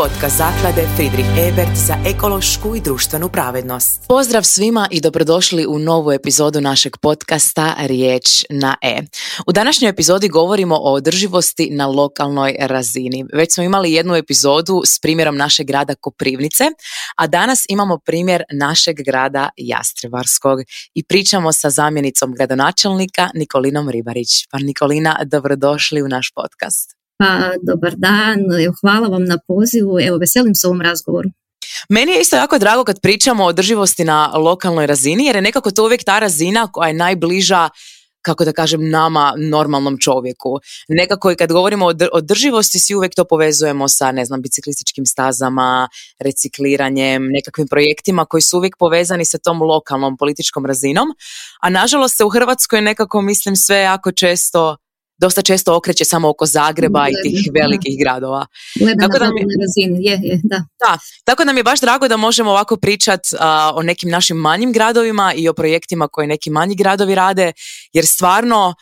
podcast zaklade Friedrich Ebert za ekološku i društvenu pravednost. Pozdrav svima i dobrodošli u novu epizodu našeg podcasta Riječ na E. U današnjoj epizodi govorimo o održivosti na lokalnoj razini. Već smo imali jednu epizodu s primjerom našeg grada Koprivnice, a danas imamo primjer našeg grada Jastrebarskog i pričamo sa zamjenicom gradonačelnika Nikolinom Ribarić. Pa Nikolina, dobrodošli u naš podcast. Pa dobar dan, hvala vam na pozivu, evo veselim se ovom razgovoru. Meni je isto jako drago kad pričamo o održivosti na lokalnoj razini jer je nekako to uvijek ta razina koja je najbliža kako da kažem nama normalnom čovjeku. Nekako i kad govorimo o održivosti svi uvijek to povezujemo sa ne znam biciklističkim stazama, recikliranjem, nekakvim projektima koji su uvijek povezani sa tom lokalnom političkom razinom, a nažalost se u Hrvatskoj nekako mislim sve jako često dosta često okreće samo oko Zagreba i tih velikih gradova. tako da mi, je, da. Tako nam je baš drago da možemo ovako pričat o nekim našim manjim gradovima i o projektima koje neki manji gradovi rade, jer stvarno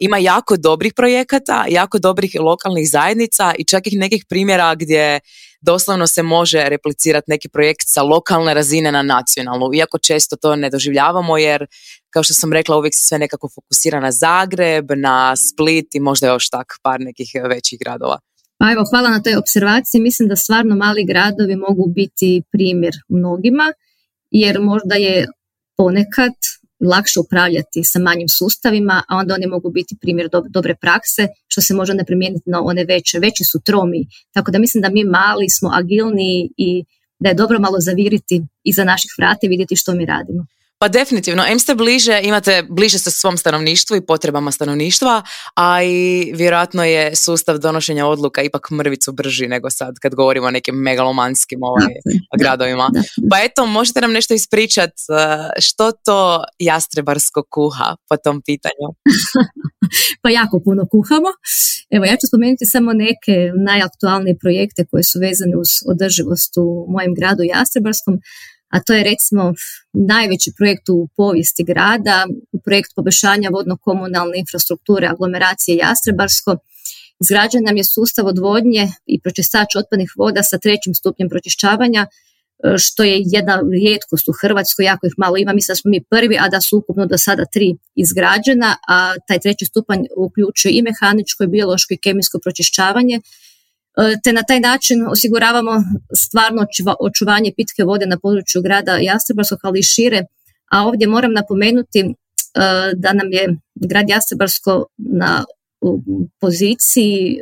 ima jako dobrih projekata, jako dobrih lokalnih zajednica i čak i nekih primjera gdje doslovno se može replicirati neki projekt sa lokalne razine na nacionalnu, iako često to ne doživljavamo jer, kao što sam rekla, uvijek se sve nekako fokusira na Zagreb, na Split i možda još tak par nekih većih gradova. Pa evo, hvala na toj observaciji. Mislim da stvarno mali gradovi mogu biti primjer mnogima, jer možda je ponekad lakše upravljati sa manjim sustavima, a onda oni mogu biti primjer dobre prakse, što se može ne primijeniti na one veće, veći su tromi. Tako da mislim da mi mali smo agilni i da je dobro malo zaviriti iza naših vrata i vidjeti što mi radimo. Pa definitivno, em ste bliže, imate bliže se svom stanovništvu i potrebama stanovništva, a i vjerojatno je sustav donošenja odluka ipak mrvicu brži nego sad kad govorimo o nekim megalomanskim ovaj, gradovima. pa eto, možete nam nešto ispričat uh, što to jastrebarsko kuha po tom pitanju? pa jako puno kuhamo. Evo, ja ću spomenuti samo neke najaktualnije projekte koje su vezane uz održivost u mojem gradu Jastrebarskom a to je recimo najveći projekt u povijesti grada, projekt poboljšanja vodno-komunalne infrastrukture aglomeracije Jastrebarsko. Izgrađen nam je sustav odvodnje i pročistač otpadnih voda sa trećim stupnjem pročišćavanja, e, što je jedna rijetkost u Hrvatskoj, jako ih malo ima, mislim da smo mi prvi, a da su ukupno do sada tri izgrađena, a taj treći stupanj uključuje i mehaničko, i biološko i kemijsko pročišćavanje, E, te na taj način osiguravamo stvarno očuvanje pitke vode na području grada Jastrebarskog, ali i šire. A ovdje moram napomenuti e, da nam je grad Jastrebarsko na poziciji e,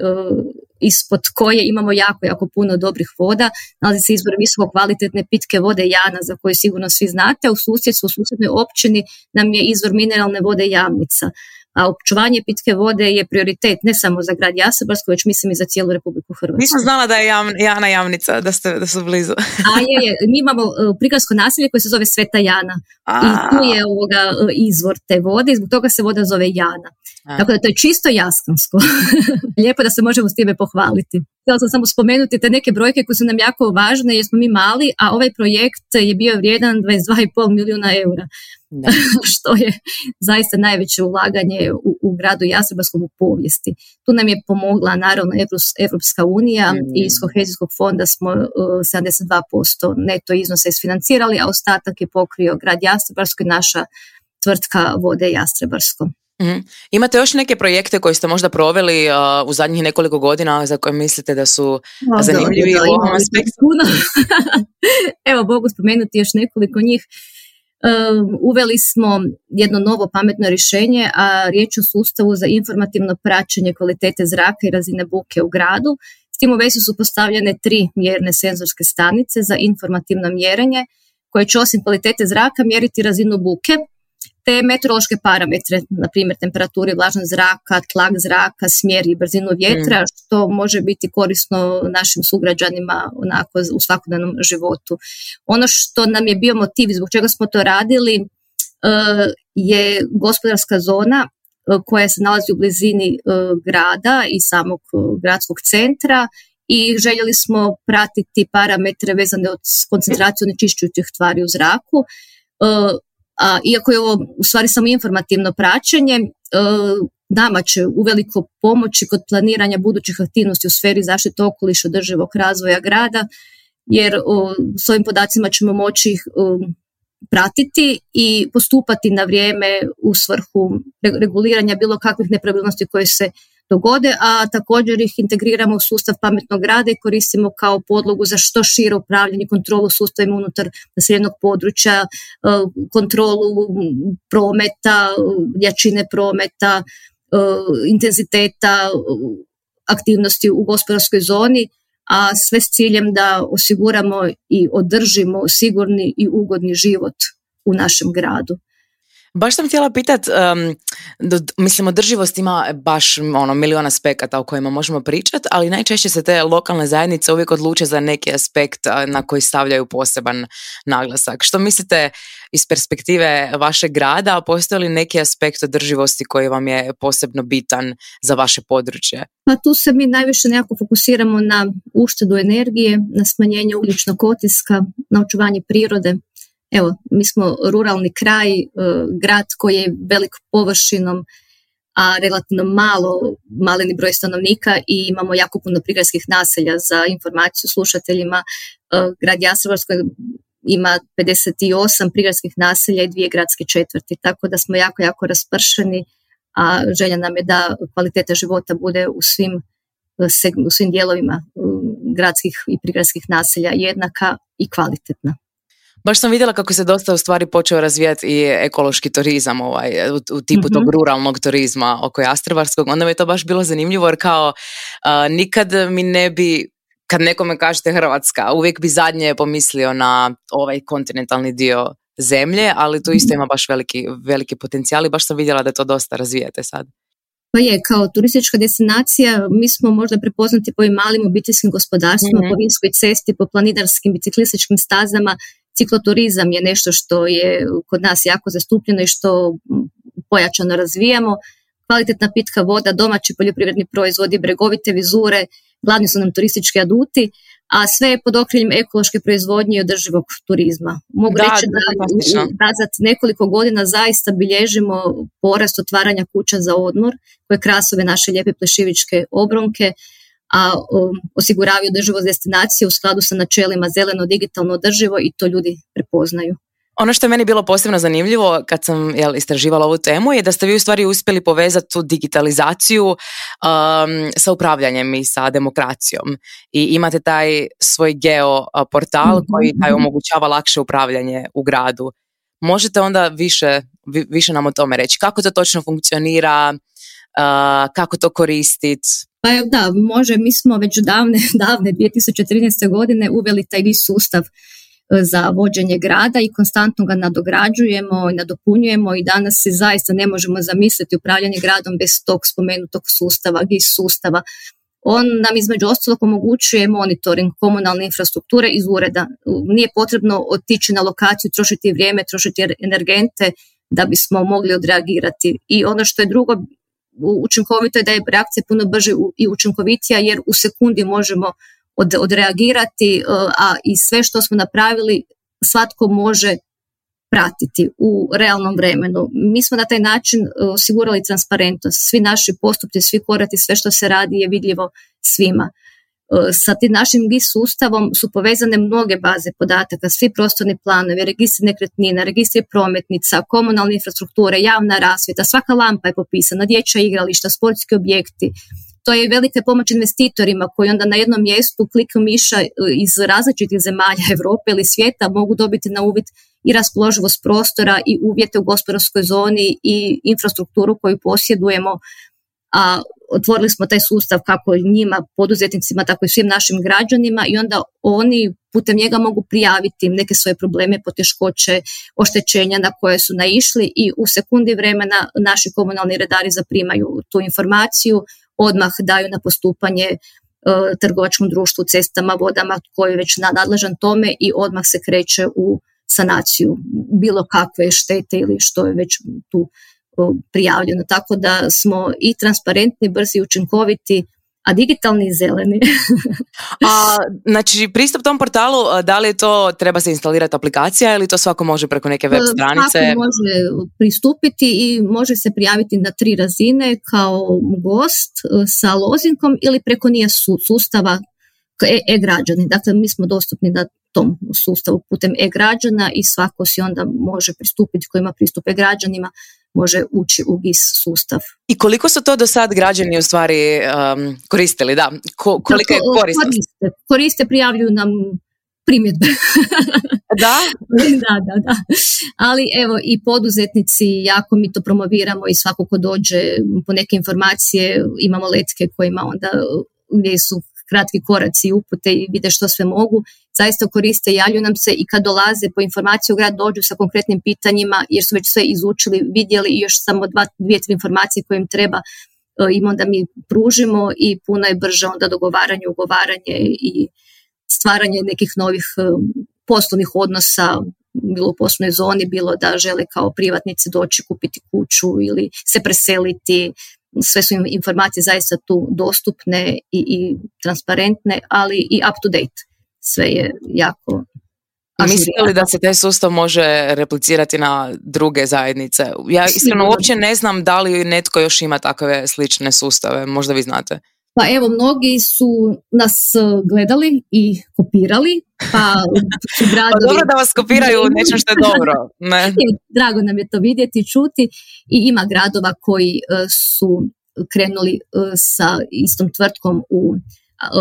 ispod koje imamo jako, jako puno dobrih voda. Nalazi se izvor visoko kvalitetne pitke vode Jana, za koju sigurno svi znate. a U susjedstvu, u susjednoj općini nam je izvor mineralne vode Jamnica a očuvanje pitke vode je prioritet ne samo za grad Jasabarsko, već mislim i za cijelu Republiku Hrvatsku. Nisam znala da je Jana javnica, da, ste, da su blizu. a je, je, mi imamo e, prigradsko naselje koje se zove Sveta Jana a... i tu je ovoga e, izvor te vode i zbog toga se voda zove Jana. Tako da to je čisto jastansko. Lijepo da se možemo s time pohvaliti. Htjela sam samo spomenuti te neke brojke koje su nam jako važne jer smo mi mali, a ovaj projekt je bio vrijedan 22,5 milijuna eura. što je zaista najveće ulaganje u, gradu Jastrebarskom u povijesti. Tu nam je pomogla naravno Evropska unija i iz kohezijskog fonda smo uh, 72% neto iznosa isfinancirali, a ostatak je pokrio grad Jastrebarsko i naša tvrtka Vode Jastrebarsko. Mhm. Imate još neke projekte koje ste možda proveli uh, u zadnjih nekoliko godina za koje mislite da su no, pa zanimljivi u Evo, mogu spomenuti još nekoliko njih. Uveli smo jedno novo pametno rješenje, a riječ o sustavu za informativno praćenje kvalitete zraka i razine buke u gradu. S tim u vezi su postavljene tri mjerne senzorske stanice za informativno mjerenje koje će osim kvalitete zraka mjeriti razinu buke te meteorološke parametre, na primjer temperaturi vlažnost zraka, tlak zraka, smjer i brzinu vjetra, mm. što može biti korisno našim sugrađanima onako u svakodnevnom životu. Ono što nam je bio motiv zbog čega smo to radili eh, je gospodarska zona eh, koja se nalazi u blizini eh, grada i samog gradskog centra i željeli smo pratiti parametre vezane od koncentraciju onečišćujućih tvari u zraku a, iako je ovo u stvari samo informativno praćenje, e, nama će uveliko pomoći kod planiranja budućih aktivnosti u sferi zaštite okoliša, održivog razvoja grada, jer s ovim podacima ćemo moći ih pratiti i postupati na vrijeme u svrhu reguliranja bilo kakvih nepravilnosti koje se dogode, a također ih integriramo u sustav pametnog rada i koristimo kao podlogu za što šire upravljanje kontrolu sustavima unutar naseljenog područja, e, kontrolu prometa, jačine prometa, e, intenziteta aktivnosti u gospodarskoj zoni, a sve s ciljem da osiguramo i održimo sigurni i ugodni život u našem gradu. Baš sam htjela pitat, um, do, mislim održivost ima baš ono milion aspekata o kojima možemo pričat, ali najčešće se te lokalne zajednice uvijek odluče za neki aspekt na koji stavljaju poseban naglasak. Što mislite iz perspektive vašeg grada, postoji li neki aspekt održivosti koji vam je posebno bitan za vaše područje? Pa tu se mi najviše nekako fokusiramo na uštedu energije, na smanjenje ugljičnog otiska, na očuvanje prirode, Evo, mi smo ruralni kraj, e, grad koji je velik površinom, a relativno malo, maleni broj stanovnika i imamo jako puno prigradskih naselja za informaciju slušateljima. E, grad ima 58 prigradskih naselja i dvije gradske četvrti, tako da smo jako, jako raspršeni, a želja nam je da kvaliteta života bude u svim, e, u svim dijelovima gradskih i prigradskih naselja jednaka i kvalitetna. Baš sam vidjela kako se dosta u stvari počeo razvijati i ekološki turizam ovaj, u, tipu tog mhm. ruralnog turizma oko Jastrebarskog. Onda mi je to baš bilo zanimljivo jer kao nikad mi ne bi kad nekome kažete Hrvatska, uvijek bi zadnje pomislio na ovaj kontinentalni dio zemlje, ali tu isto mhm. ima baš veliki, veliki potencijal i baš sam vidjela da to dosta razvijate sad. Pa je, kao turistička destinacija mi smo možda prepoznati po malim obiteljskim gospodarstvima, mm-hmm. po vinskoj cesti, po planinarskim biciklističkim stazama Cikloturizam je nešto što je kod nas jako zastupljeno i što pojačano razvijamo. Kvalitetna pitka voda, domaći poljoprivredni proizvodi, bregovite vizure, glavni su nam turistički aduti, a sve je pod okriljem ekološke proizvodnje i održivog turizma. Mogu reći da nekoliko godina zaista bilježimo porast otvaranja kuća za odmor koje krasove naše lijepe plešivičke obronke, a um, osiguravaju održivost destinacije u skladu sa načelima zeleno, digitalno, održivo i to ljudi prepoznaju. Ono što je meni bilo posebno zanimljivo kad sam jel, istraživala ovu temu je da ste vi u stvari uspjeli povezati tu digitalizaciju um, sa upravljanjem i sa demokracijom. I imate taj svoj geoportal mhm. koji taj mhm. omogućava lakše upravljanje u gradu. Možete onda više, više nam o tome reći kako to točno funkcionira, kako to koristiti? Pa da, može, mi smo već davne, davne 2013. godine uveli taj sustav e, za vođenje grada i konstantno ga nadograđujemo i nadopunjujemo i danas se zaista ne možemo zamisliti upravljanje gradom bez tog spomenutog sustava, GIS sustava. On nam između ostalog omogućuje monitoring komunalne infrastrukture iz ureda. Nije potrebno otići na lokaciju, trošiti vrijeme, trošiti energente da bismo mogli odreagirati. I ono što je drugo učinkovito je da je reakcija puno brže i učinkovitija jer u sekundi možemo od, odreagirati, e, a i sve što smo napravili svatko može pratiti u realnom vremenu. Mi smo na taj način e, osigurali transparentnost. Svi naši postupci, svi korati, sve što se radi je vidljivo svima. E, sa tim našim GIS sustavom su povezane mnoge baze podataka, svi prostorni planovi, registri nekretnina, registri prometnica, komunalne infrastrukture, javna rasvjeta, svaka lampa je popisana, dječja igrališta, sportski objekti. To je velika pomoć investitorima koji onda na jednom mjestu klikom miša e, iz različitih zemalja Europe ili svijeta mogu dobiti na uvid i raspoloživost prostora i uvjete u gospodarskoj zoni i infrastrukturu koju posjedujemo a otvorili smo taj sustav kako njima, poduzetnicima, tako i svim našim građanima i onda oni putem njega mogu prijaviti neke svoje probleme, poteškoće, oštećenja na koje su naišli i u sekundi vremena naši komunalni redari zaprimaju tu informaciju, odmah daju na postupanje e, trgovačkom društvu, cestama, vodama, koji je već nadležan tome i odmah se kreće u sanaciju bilo kakve štete ili što je već tu E, prijavljeno. Tako da smo i transparentni, brzi i učinkoviti, a digitalni i zeleni. a, znači, pristup tom portalu, e, da li je to, treba se instalirati aplikacija ili to svako može preko neke web e, stranice? Svako može pristupiti i može se prijaviti na tri razine kao gost sa lozinkom ili preko nije sustava e-građani. dakle, mi smo dostupni na tom sustavu putem e-građana i svako si onda može pristupiti koji ima pristup e-građanima može ući u GIS sustav. I koliko su to do sad građani u stvari um, koristili? Da, Ko, je dakle, Koriste, prijavljuju nam primjedbe. da? da, da, da. Ali evo i poduzetnici, jako mi to promoviramo i svako ko dođe po neke informacije, imamo letke kojima onda gdje su kratki koraci i upute i vide što sve mogu zaista koriste, javljaju nam se i kad dolaze po informaciju u grad dođu sa konkretnim pitanjima jer su već sve izučili, vidjeli još samo dva, dvije, tri informacije koje im treba e, im onda mi pružimo i puno je brže onda dogovaranje, ugovaranje i stvaranje nekih novih e, poslovnih odnosa bilo u poslovnoj zoni, bilo da žele kao privatnici doći kupiti kuću ili se preseliti. Sve su im informacije zaista tu dostupne i, i transparentne, ali i up to date sve je jako Mislite li da se taj sustav može replicirati na druge zajednice? Ja iskreno uopće ne znam da li netko još ima takve slične sustave, možda vi znate. Pa evo, mnogi su nas gledali i kopirali, pa Pa dobro da vas kopiraju u što je dobro. Ne? Drago nam je to vidjeti i čuti i ima gradova koji e, su krenuli e, sa istom tvrtkom u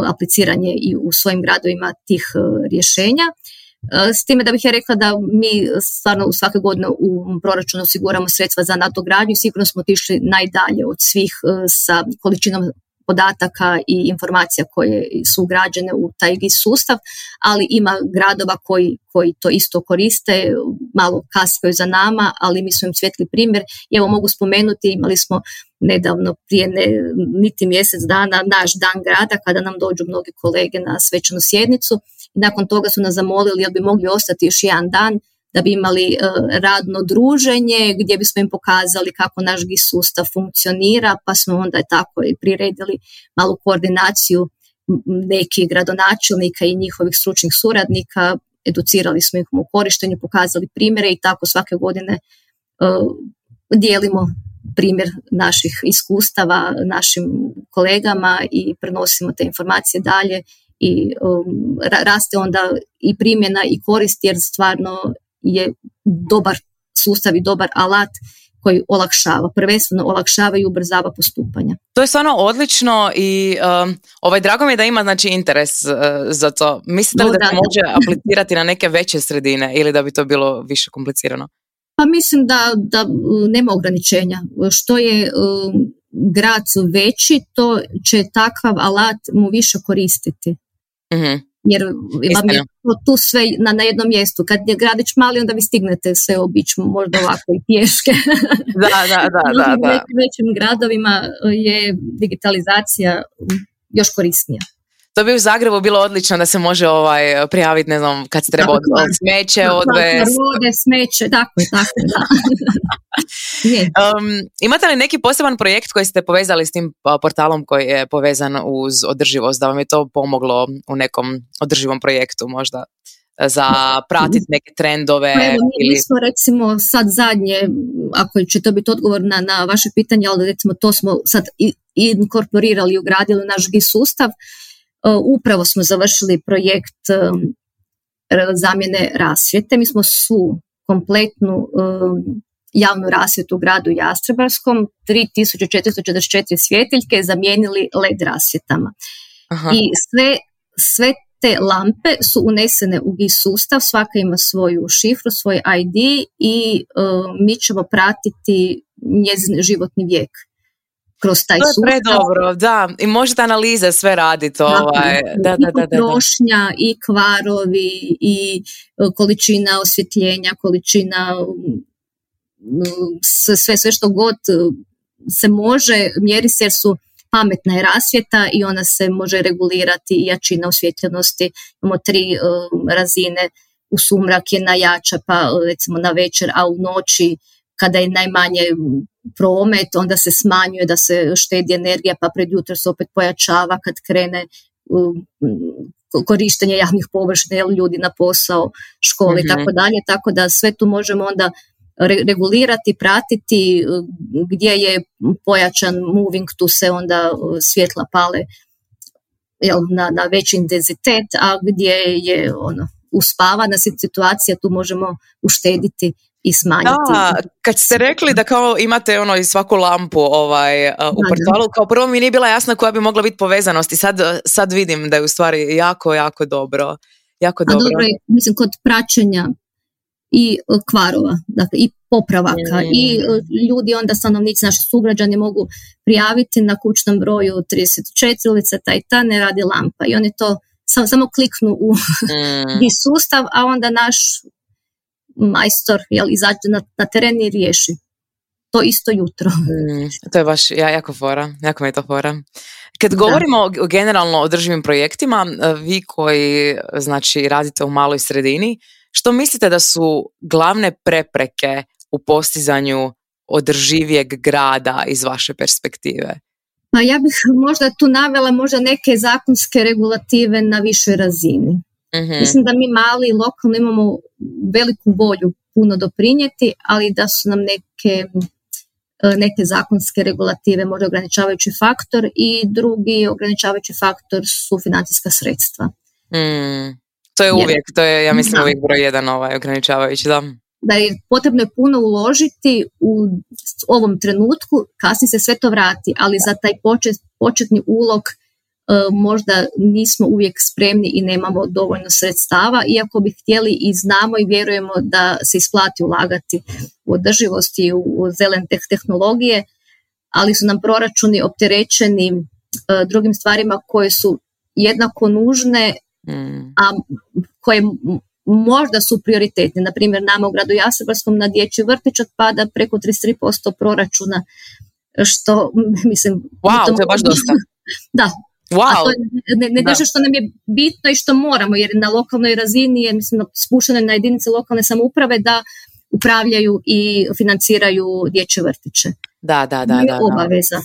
apliciranje i u svojim gradovima tih e, rješenja. E, s time da bih ja rekla da mi stvarno svake godine u proračunu osiguramo sredstva za nadogradnju, sigurno smo otišli najdalje od svih e, sa količinom podataka i informacija koje su ugrađene u taj GIS sustav, ali ima gradova koji, koji to isto koriste, malo kaskaju za nama, ali mi smo im svjetli primjer. evo mogu spomenuti, imali smo nedavno prije niti mjesec dana naš dan grada kada nam dođu mnogi kolege na svečanu sjednicu i nakon toga su nas zamolili jel bi mogli ostati još jedan dan da bi imali e, radno druženje gdje bismo im pokazali kako naš GIS sustav funkcionira, pa smo onda tako i priredili malu koordinaciju nekih gradonačelnika i njihovih stručnih suradnika, educirali smo ih u korištenju, pokazali primjere i tako svake godine e, dijelimo primjer naših iskustava našim kolegama i prenosimo te informacije dalje i e, raste onda i primjena i korist jer stvarno je dobar sustav i dobar alat koji olakšava, prvenstveno olakšava i ubrzava postupanja. To je stvarno odlično i um, ovaj drago mi je da ima znači interes uh, za to. Mislite li da se može aplicirati na neke veće sredine ili da bi to bilo više komplicirano? Pa mislim da, da uh, nema ograničenja. Što je um, grad veći, to će takav alat mu više koristiti. mm jer vam je tu sve na, na jednom mjestu. Kad je gradić mali, onda vi stignete sve obići, možda ovako i pješke. da, da, da. da, da. U većim gradovima je digitalizacija još korisnija. To bi u Zagrebu bilo odlično da se može ovaj prijaviti, ne znam, kad se treba od, smeće odvesti. smeće, tako je, tako da. Um, imate li neki poseban projekt koji ste povezali s tim pa, portalom koji je povezan uz održivost, da vam je to pomoglo u nekom održivom projektu možda? za pratiti neke trendove? Pa mi, ili... smo recimo sad zadnje, ako će to biti odgovor na, na vaše pitanje, ali recimo to smo sad inkorporirali i ugradili u naš GIS sustav E, upravo smo završili projekt e, zamjene rasvjete. Mi smo su kompletnu e, javnu rasvjetu u gradu Jastrebarskom, 3444 svjetiljke zamijenili led rasvjetama. I sve, sve te lampe su unesene u GIS sustav, svaka ima svoju šifru, svoj ID i mi ćemo pratiti njezin životni vijek kroz to je sustav. da. I možete analize sve raditi. Ovaj. Da, da, da, I i kvarovi, i e, količina osvjetljenja, količina sve, sve što god e, se može, mjeri se jer su pametna je rasvjeta i ona se može regulirati i jačina osvjetljenosti. Imamo tri e, razine, u sumrak je najjača, pa recimo na večer, a u noći kada je najmanje promet, onda se smanjuje da se štedi energija, pa pred jutro se opet pojačava kad krene korištenje javnih površina, ljudi na posao, škole i mhm. tako dalje, tako da sve tu možemo onda regulirati, pratiti gdje je pojačan moving, tu se onda svjetla pale jel, na, na veći intenzitet, a gdje je ono uspavana situacija, tu možemo uštediti i smanjiti. Da, kad ste rekli da kao imate ono i svaku lampu ovaj, uh, u portalu, kao prvo mi nije bila jasna koja bi mogla biti povezanost i sad, sad vidim da je u stvari jako, jako dobro. Jako A dobro. je, mislim, kod praćenja i uh, kvarova, dakle i popravaka i uh, ljudi onda stanovnici, naši sugrađani mogu prijaviti na kućnom broju 34 ulica ta ta ne radi lampa i oni to samo kliknu u mm. sustav, a onda naš majstor jel, izađe na, na teren i riješi to isto jutro. Mm, to je baš ja, jako fora, jako me to fora. Kad govorimo o generalno održivim projektima, eh, vi koji znači radite u maloj sredini, što mislite da su glavne prepreke u postizanju održivijeg grada iz vaše perspektive? Pa ja bih možda tu navela možda neke zakonske regulative na višoj razini. Mhm. Mislim da mi mali lokalno imamo veliku volju puno doprinijeti, ali da su nam neke e, neke zakonske regulative možda ograničavajući faktor i drugi ograničavajući faktor su financijska sredstva. Mhm. to je uvijek, to je ja mislim uvijek broj jedan ovaj ograničavajući, da. Da je potrebno je puno uložiti u ovom trenutku, kasnije se sve to vrati, ali za taj počet, početni ulog E, možda nismo uvijek spremni i nemamo dovoljno sredstava, iako bi htjeli i znamo i vjerujemo da se isplati ulagati u održivosti i u zelene tehnologije, ali su nam proračuni opterećeni e, drugim stvarima koje su jednako nužne, mm. a koje možda su prioritetne. Na primjer, nama u gradu Jasebarskom na dječji vrtić otpada preko 33% proračuna, što mislim... Wow, je baš dosta. da, Wow. A to je ne, nešto što nam je bitno i što moramo, jer na lokalnoj razini je mislim, spušteno na jedinice lokalne samouprave da upravljaju i financiraju dječje vrtiće. Da, da, da. Nije obaveza.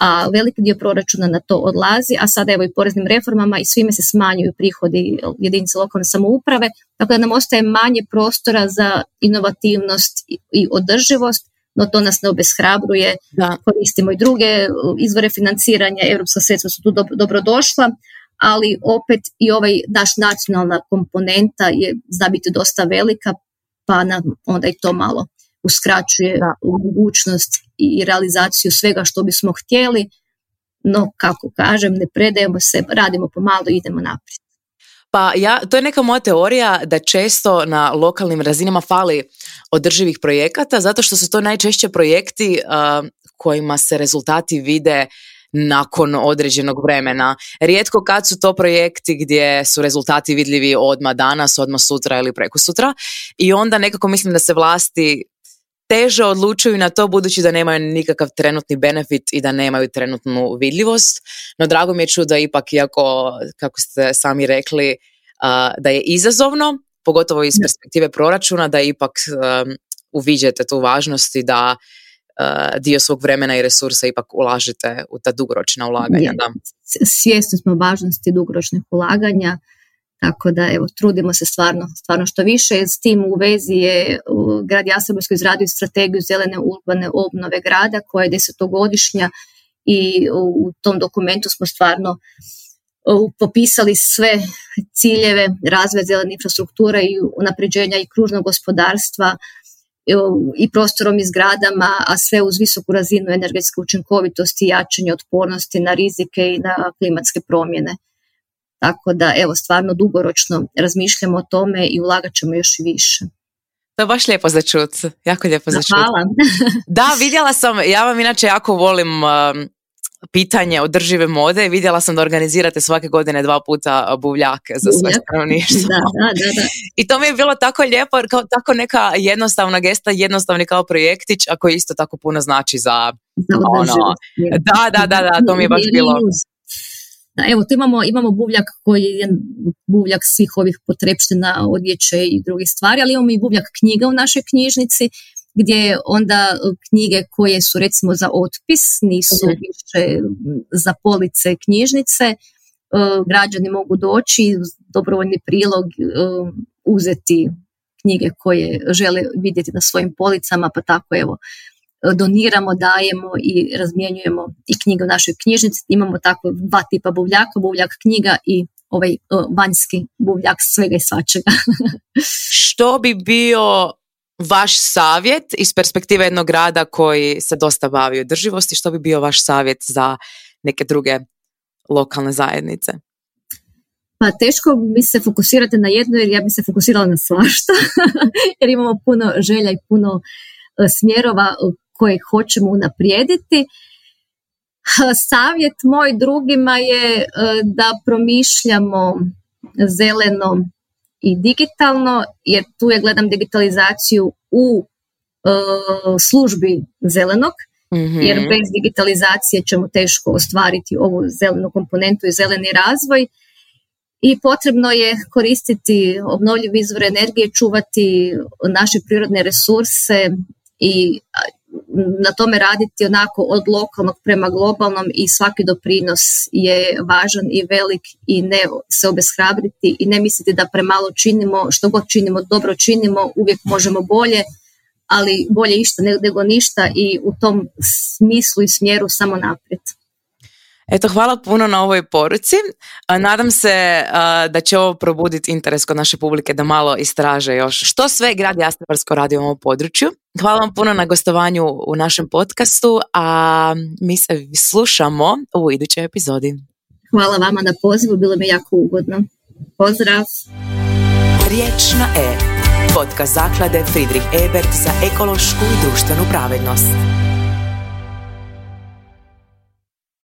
A veliki dio proračuna na to odlazi, a sada evo i poreznim reformama i svime se smanjuju prihodi jedinice lokalne samouprave, tako da nam ostaje manje prostora za inovativnost i održivost, no to nas ne obeshrabruje, da. koristimo i druge uh, izvore financiranja, europska sredstva su tu dobro, dobrodošla, ali opet i ovaj naš nacionalna komponenta je zna biti dosta velika, pa nam onda i to malo uskraćuje mogućnost i realizaciju svega što bismo htjeli, no kako kažem, ne predajemo se, radimo pomalo i idemo naprijed. Pa ja, to je neka moja teorija da često na lokalnim razinama fali održivih projekata zato što su to najčešće projekti kojima se rezultati vide nakon određenog vremena. Rijetko kad su to projekti gdje su rezultati vidljivi odmah danas, odmah sutra ili preko sutra i onda nekako mislim da se vlasti teže odlučuju na to budući da nemaju nikakav trenutni benefit i da nemaju trenutnu vidljivost. No drago mi je čuo da ipak, iako, kako ste sami rekli, da je izazovno, pogotovo iz perspektive proračuna, da ipak um, uviđete tu važnost i da dio svog vremena i resursa ipak ulažete u ta dugoročna ulaganja. Svjesni smo važnosti dugoročnih ulaganja tako da evo, trudimo se stvarno, stvarno što više. S tim u vezi je grad izradio strategiju zelene urbane obnove grada koja je desetogodišnja i u tom dokumentu smo stvarno popisali sve ciljeve razvoja zelene infrastrukture i unapređenja i kružnog gospodarstva i prostorom i zgradama, a sve uz visoku razinu energetske učinkovitosti i jačanje otpornosti na rizike i na klimatske promjene. Tako da evo stvarno dugoročno razmišljamo o tome i ulagat ćemo još više. To je baš lijepo za čut, jako lijepo za čut. Hvala. da, vidjela sam, ja vam inače jako volim um, pitanje održive mode, vidjela sam da organizirate svake godine dva puta buvljake za sve stanovništvo. Da, da, da, da, I to mi je bilo tako lijepo, kao, tako neka jednostavna gesta, jednostavni kao projektić, a koji isto tako puno znači za... ono, da, da, da, da, to mi je baš bilo... Evo, tu imamo, imamo buvljak koji je buvljak svih ovih potrepština, odjeće i drugih stvari, ali imamo i buvljak knjiga u našoj knjižnici, gdje onda e, knjige koje su recimo za otpis, nisu mhm. više za police knjižnice, e, građani mogu doći, dobrovoljni prilog e, uzeti knjige koje žele vidjeti na svojim policama, pa tako evo doniramo, dajemo i razmjenjujemo i knjige u našoj knjižnici. Imamo tako dva tipa buvljaka, buvljak knjiga i ovaj e, vanjski buvljak svega i svačega. Što bi bio vaš savjet iz perspektive jednog grada koji se dosta bavi održivosti, što bi bio vaš savjet za neke druge lokalne zajednice? Pa teško bi se fokusirati na jedno jer ja bi se fokusirala na svašta jer imamo puno želja i puno e, smjerova koje hoćemo unaprijediti. Savjet moj drugima je e, da promišljamo zeleno i digitalno, jer tu ja gledam digitalizaciju u e, službi zelenog, mhm. jer bez digitalizacije ćemo teško ostvariti ovu zelenu komponentu i zeleni razvoj. I potrebno je koristiti obnovljive izvore energije, čuvati naše prirodne resurse i na tome raditi onako od lokalnog prema globalnom i svaki doprinos je važan i velik i ne se obeshrabriti i ne misliti da premalo činimo, što god činimo dobro činimo, uvijek možemo bolje, ali bolje išta nego ništa i u tom smislu i smjeru samo naprijed. Eto, hvala puno na ovoj poruci. Nadam se da će ovo probuditi interes kod naše publike da malo istraže još što sve grad Jastrebarsko radi u ovom području. Hvala vam puno na gostovanju u našem podcastu, a mi se slušamo u idućoj epizodi. Hvala vama na pozivu, bilo mi jako ugodno. Pozdrav! Riječ na E, podcast zaklade Friedrich Ebert za ekološku i društvenu pravednost.